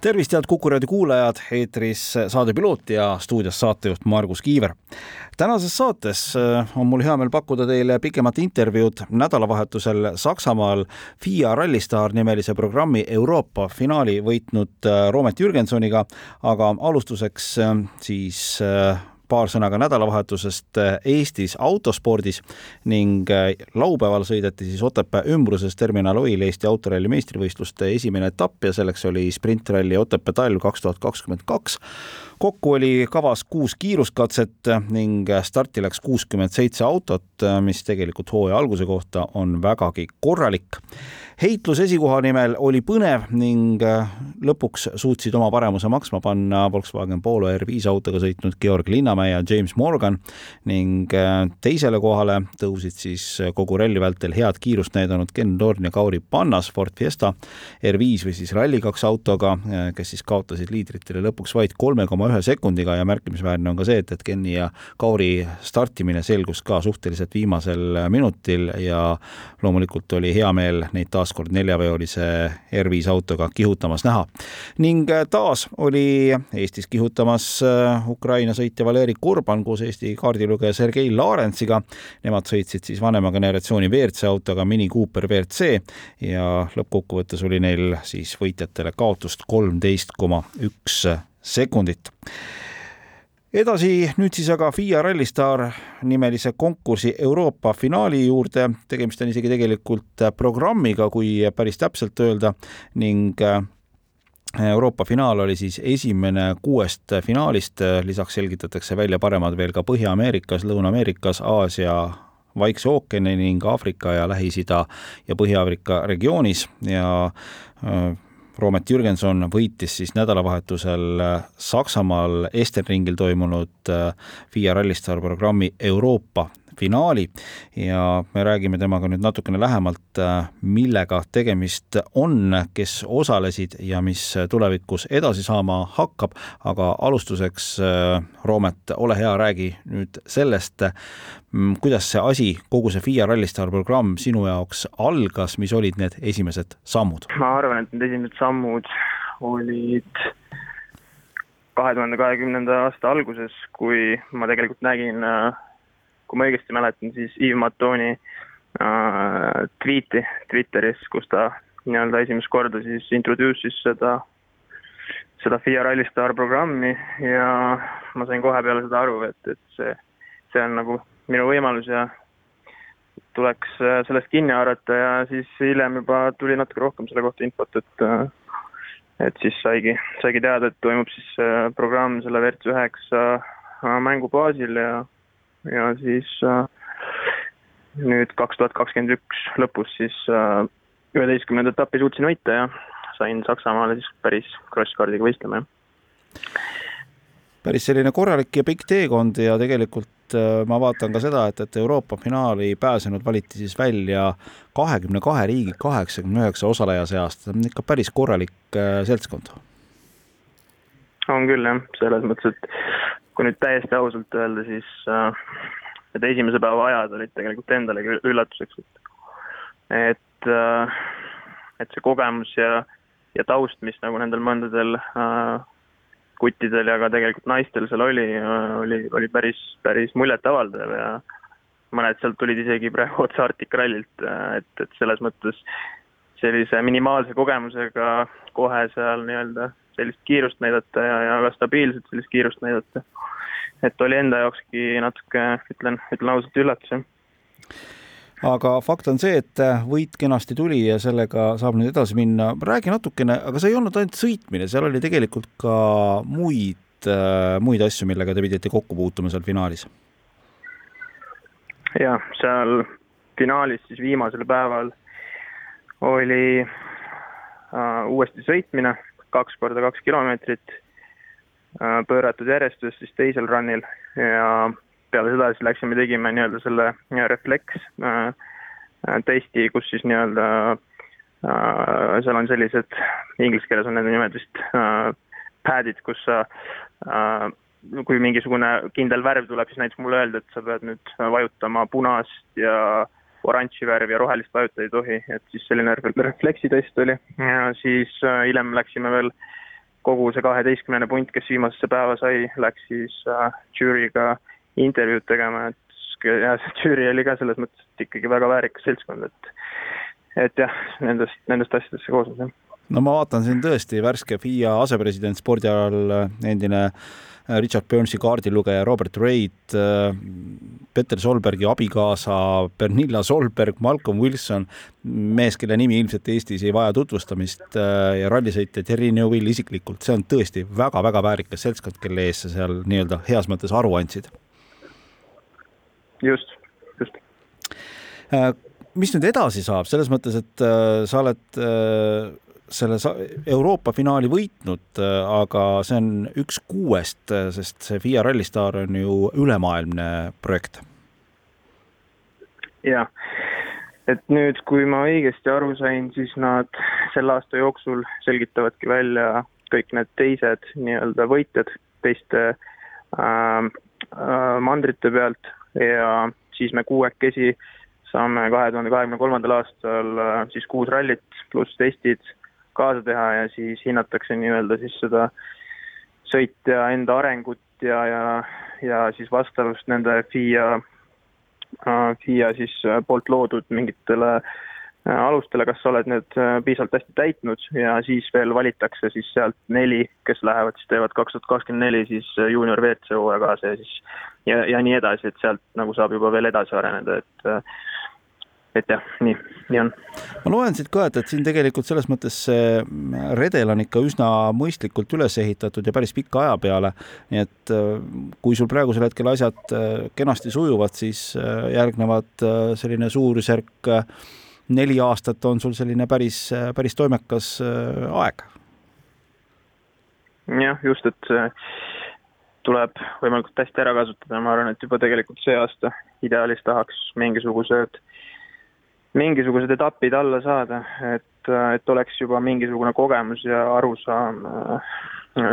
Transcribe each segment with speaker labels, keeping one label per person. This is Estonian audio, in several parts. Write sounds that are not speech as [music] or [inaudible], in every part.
Speaker 1: tervist, head Kuku raadio kuulajad, eetris saade Piloot ja stuudios saatejuht Margus Kiiver. tänases saates äh, on mul hea meel pakkuda teile pikemat intervjuud nädalavahetusel Saksamaal FIA Rallistar nimelise programmi Euroopa finaali võitnud äh, Roomet Jürgensoniga, aga alustuseks äh, siis paar sõna ka nädalavahetusest äh, Eestis autospordis ning äh, laupäeval sõideti siis Otepää ümbruses Terminal Oil Eesti autoralli meistrivõistluste esimene etapp ja selleks oli sprintralli Otepää talv kaks tuhat kakskümmend kaks kokku oli kavas kuus kiiruskatset ning starti läks kuuskümmend seitse autot, mis tegelikult hooaja alguse kohta on vägagi korralik. Heitlus esikoha nimel oli põnev ning lõpuks suutsid oma paremuse maksma panna Volkswagen Polo R5 autoga sõitnud Georg Linnamäe ja James Morgan ning teisele kohale tõusid siis kogu ralli vältel head kiirust näidanud Ken Torn ja Kauri Pannas Ford Fiesta R5 või siis Rally2 autoga, kes siis kaotasid liidritele lõpuks vaid kolme koma ühe sekundiga ja märkimisväärne on ka see, et, et Kenni ja Kauri startimine selgus ka suhteliselt viimasel minutil ja loomulikult oli hea meel neid taas kord neljaveolise R5 autoga kihutamas näha. ning äh, taas oli Eestis kihutamas äh, Ukraina sõitja Valeri Kurban koos Eesti kaardilugeja Sergei Larentsiga. Nemad sõitsid siis vanema generatsiooni WRC autoga Mini Cooper WRC ja lõppkokkuvõttes oli neil siis võitjatele kaotust kolmteist koma üks sekundit. Edasi nüüd siis aga FIA Rallistar nimelise konkursi Euroopa finaali juurde, tegemist on isegi tegelikult programmiga, kui päris täpselt öelda ning äh, Euroopa finaal oli siis esimene kuuest finaalist, lisaks selgitatakse välja paremad veel ka Põhja-Ameerikas, Lõuna-Ameerikas, Aasia Vaikse ookeani ning Aafrika ja Lähis-Ida ja Põhja-Aafrika regioonis. Ja äh, Roomet Jürgenson võitis siis nädalavahetusel äh, Saksamaal Estenringil toimunud äh, FIA Rallystar programmi Euroopa finaali ja me räägime temaga nüüd natukene lähemalt, äh, millega tegemist on, kes osalesid ja mis tulevikus edasi saama hakkab, aga alustuseks, äh, Roomet, ole hea, räägi nüüd sellest, mm, kuidas see asi, kogu see FIA Rallystar programm sinu jaoks algas, mis olid need esimesed sammud?
Speaker 2: ma arvan, et need esimesed sammud olid kahe tuhande kahekümnenda aasta alguses, kui ma tegelikult nägin äh, kui ma õigesti mäletan, siis Yves Matoni äh, tweet'i Twitteris, kus ta nii-öelda esimest korda siis introduce'is seda, seda FIA Rallystar programmi ja ma sain kohe peale seda aru, et, et see, see on nagu minu võimalus ja tuleks äh, sellest kinni haarata ja siis hiljem juba tuli natuke rohkem selle kohta infot, et äh, et siis saigi, saigi teada, et toimub siis äh, programm selle WRC üheksa mängu baasil ja ja siis äh, nüüd kaks tuhat kakskümmend üks lõpus siis äh, üheteistkümnenda etapi suutsin võita ja sain Saksamaale siis päris cross-kardiga võistlema, jah.
Speaker 1: päris selline korralik ja pikk teekond ja tegelikult äh, ma vaatan ka seda, et, et Euroopa finaali pääsenud valiti siis välja kahekümne kahe riigi kaheksakümne üheksa osaleja seast, see on ikka päris korralik seltskond.
Speaker 2: On küll jah, selles mõttes, et kui nüüd täiesti ausalt öelda, siis äh, need esimese päeva ajad olid tegelikult endalegi üllatuseks, et et äh, et see kogemus ja, ja taust, mis nagu nendel mõndadel äh, kuttidel ja ka tegelikult naistel seal oli, oli, oli päris, päris muljetavaldav ja mõned sealt tulid isegi praegu otse Arctic Rallilt, et, et selles mõttes sellise minimaalse kogemusega kohe seal nii-öelda sellist kiirust näidata ja, ja ka stabiilselt sellist kiirust näidata. et oli enda jaokski natuke, ütlen, ütlen ausalt, üllatus, jah
Speaker 1: aga fakt on see, et võit kenasti tuli ja sellega saab nüüd edasi minna. räägi natukene, aga see ei olnud ainult sõitmine, seal oli tegelikult ka muid, muid asju, millega te pidite kokku puutuma seal finaalis.
Speaker 2: jah, seal finaalis siis viimasel päeval oli uh, uuesti sõitmine kaks korda kaks kilomeetrit, äh, pööratud järjestus siis teisel run'il ja peale seda siis läksime, tegime nii-öelda selle refleks äh, testi, kus siis nii-öelda seal on sellised, inglise keeles on nende nimed vist pad'id, kus sa kui mingisugune kindel värv tuleb, siis näiteks mulle öeldi, et sa pead nüüd vajutama punast ja oranži värvi ja rohelist vajutada ei tohi, et siis selline refleksitest oli ja siis hiljem läksime veel kogu see kaheteistkümnene punt, kes viimasesse päeva sai, läks siis äh, žüüriga intervjuud tegema, et ja see žüüri oli ka selles mõttes ikkagi väga väärikas seltskond, et et jah, nendest, nendest asjadest see koosnes, jah.
Speaker 1: No ma vaatan siin tõesti värske FIA asepresident spordialal, endine äh, Richard Burnsi kaardilugeja Robert Reid, äh, Peter Solbergi abikaasa Pernilla Solberg, Malcolm Wilson, mees, kelle nimi ilmselt Eestis ei vaja tutvustamist ja rallisõitja Terry Newell isiklikult, see on tõesti väga-väga väärikas seltskond, kelle ees sa seal nii-öelda heas mõttes aru andsid.
Speaker 2: Just, just.
Speaker 1: Mis nüüd edasi saab, selles mõttes, et sa oled selle Euroopa finaali võitnud, aga see on üks kuuest, sest see FIA Rallistar on ju ülemaailmne projekt.
Speaker 2: jah, et nüüd, kui ma õigesti aru sain, siis nad selle aasta jooksul selgitavadki välja kõik need teised nii-öelda võitjad teiste äh, äh, mandrite pealt ja siis me kuuekesi saame kahe tuhande kahekümne kolmandal aastal äh, siis kuus rallit pluss testid kaasa teha ja siis hinnatakse nii-öelda siis seda sõitja enda arengut ja, ja, ja siis vastavust nende FIA, äh, FIA siis äh, poolt loodud mingitele äh, alustele, kas sa oled need piisavalt hästi täitnud ja siis veel valitakse siis sealt neli, kes lähevad, siis teevad kaks tuhat kakskümmend neli siis juunior WRC hooaja kaasa ja siis ja, ja nii edasi, et sealt nagu saab juba veel edasi areneda, et et jah, nii, nii on.
Speaker 1: ma loen siit ka, et, et siin tegelikult selles mõttes see redel on ikka üsna mõistlikult üles ehitatud ja päris pika aja peale. nii et kui sul praegusel hetkel asjad kenasti sujuvad, siis järgnevad selline suurusjärk neli aastat on sul selline päris, päris toimekas äh, aeg.
Speaker 2: jah, just, et tuleb võimalikult hästi ära kasutada, ma arvan, et juba tegelikult see aasta ideaalis tahaks mingisugused, mingisugused etapid alla saada, et, et oleks juba mingisugune kogemus ja arusaam äh,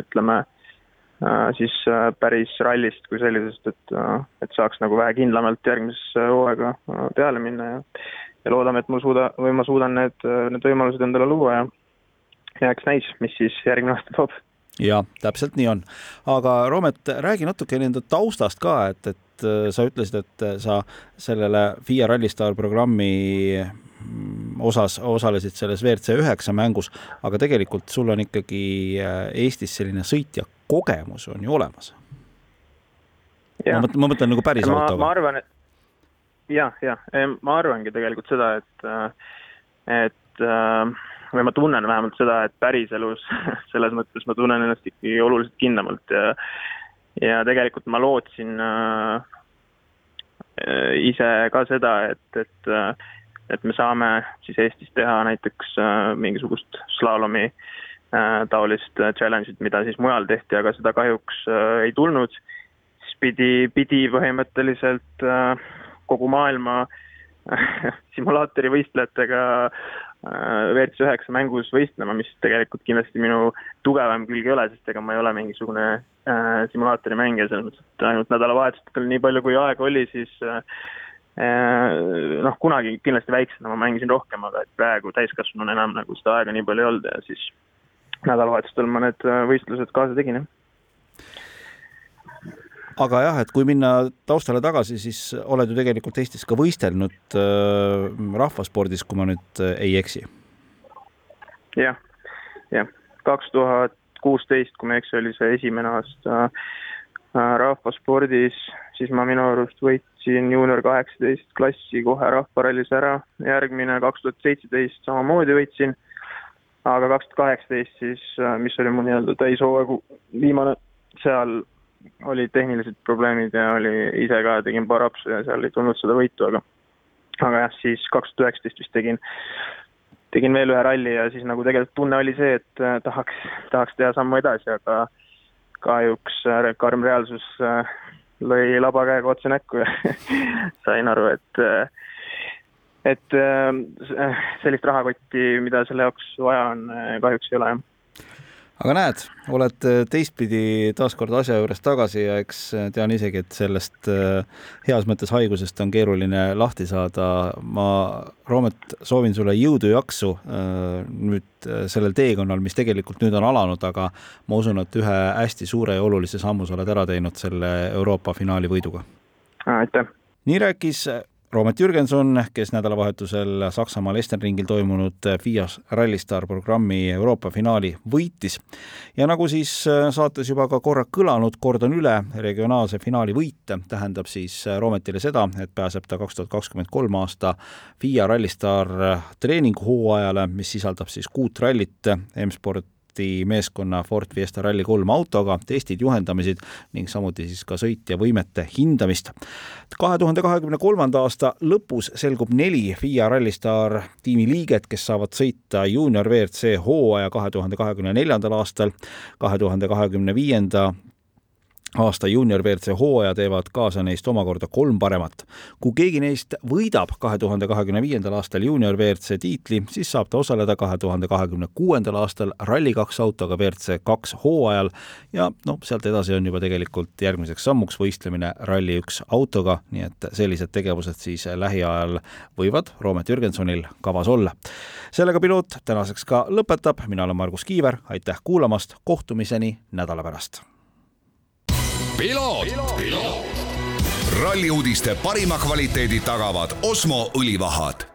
Speaker 2: ütleme äh, siis päris rallist kui sellisest, et, et saaks nagu vähe kindlamalt järgmisesse hooaega peale minna ja ja loodame, et mul suuda, või ma suudan need, need võimalused endale luua ja ja eks näis, mis siis järgmine aasta toob.
Speaker 1: Ja täpselt nii on. aga Roomet, räägi natuke enda taustast ka, et, et äh, sa ütlesid, et äh, sa sellele FIA Rallystar programmi mm, osas osalesid selles WRC üheksa mängus, aga tegelikult sul on ikkagi äh, Eestis selline sõitja kogemus on ju olemas. ma mõtlen, ma mõtlen nagu päris autoga.
Speaker 2: ma arvan, et jah, jah, ma arvangi tegelikult seda, et, et äh, või ma tunnen vähemalt seda, et päriselus [laughs] selles mõttes ma tunnen ennast ikkagi oluliselt kindlamalt ja ja tegelikult ma lootsin äh, ise ka seda, et, et äh, et me saame siis Eestis teha näiteks äh, mingisugust slalomi äh, taolist challenge'it, mida siis mujal tehti, aga seda kahjuks äh, ei tulnud. siis pidi, pidi põhimõtteliselt äh, kogu maailma [laughs] simulaatori võistlejatega äh, WRC üheksa mängus võistlema, mis tegelikult kindlasti minu tugevam külg ei ole, sest ega ma ei ole mingisugune äh, simulaatori mängija, selles mõttes, et ainult nädalavahetustel nii palju, kui aega oli, siis äh, äh, noh, kunagi kindlasti väiksena ma mängisin rohkem, aga et praegu täiskasvanuna enam nagu seda aega nii palju ei olnud ja siis nädalavahetustel ma need äh, võistlused kaasa tegin, jah
Speaker 1: aga jah, et kui minna taustale tagasi, siis oled ju tegelikult Eestis ka võistelnud äh, rahvaspordis, kui ma nüüd äh, ei eksi.
Speaker 2: Ja,. jah, jah, kaks tuhat kuusteist, kui ma ei eksi, oli see esimene aasta äh, rahvaspordis, siis ma minu arust võitsin juunior kaheksateist klassi kohe rahvarallis ära, järgmine kaks tuhat seitseteist samamoodi võitsin, aga kaks tuhat kaheksateist siis, äh, mis oli mu nii-öelda täishooaegu viimane, seal olid tehnilised probleemid ja oli, ise ka tegin paar apsu ja seal ei tulnud seda võitu, aga aga jah, siis kaks tuhat üheksateist vist tegin, tegin veel ühe ralli ja siis nagu tegelikult tunne oli see, et äh, tahaks, tahaks teha sammu edasi, aga kahjuks äh, karm reaalsus äh, lõi labakäega otse näkku ja [laughs] sain aru, et et äh, sellist rahakotti, mida selle jaoks vaja on, kahjuks ei ole, jah
Speaker 1: aga näed, oled äh, teistpidi taaskord asja juures tagasi ja eks äh, tean isegi, et sellest äh, heas mõttes haigusest on keeruline lahti saada. ma, Roomet, soovin sulle jõudu ja jaksu nüüd sellel teekonnal, mis tegelikult nüüd on alanud, aga ma usun, et ühe hästi suure ja olulise sammu sa oled ära teinud selle Euroopa finaali võiduga.
Speaker 2: aitäh!
Speaker 1: nii rääkis Roomet Jürgenson, kes nädalavahetusel Saksamaal Estenringil toimunud FIA Rallystar programmi Euroopa finaali võitis. ja nagu siis äh, saates juba ka korra kõlanud, kordan üle, regionaalse finaali võit tähendab siis äh, Roometile seda, et pääseb ta kaks tuhat kakskümmend kolm aasta FIA Rallystar treeninguhooajale, mis sisaldab siis kuut rallit M-sport Sporti meeskonna Ford Fiesta Rally3 autoga, testid, juhendamised ning samuti siis ka sõitja võimete hindamist. kahe tuhande kahekümne kolmanda aasta lõpus selgub neli FIA Rallystar tiimi liiget, kes saavad sõita juunior WRC hooaja kahe tuhande kahekümne neljandal aastal, kahe tuhande kahekümne viienda aasta juunior WRC hooaja teevad kaasa neist omakorda kolm paremat. kui keegi neist võidab kahe tuhande kahekümne viiendal aastal juunior WRC tiitli, siis saab ta osaleda kahe tuhande kahekümne kuuendal aastal Rally2 autoga WRC kaks hooajal ja noh, sealt edasi on juba tegelikult järgmiseks sammuks võistlemine Rally1 autoga, nii et sellised tegevused siis lähiajal võivad Roomet Jürgensonil kavas olla. sellega piloot tänaseks ka lõpetab, mina olen Margus Kiiver, aitäh kuulamast, kohtumiseni nädala pärast
Speaker 3: ralli uudiste parima kvaliteedi tagavad Osmo õlivahad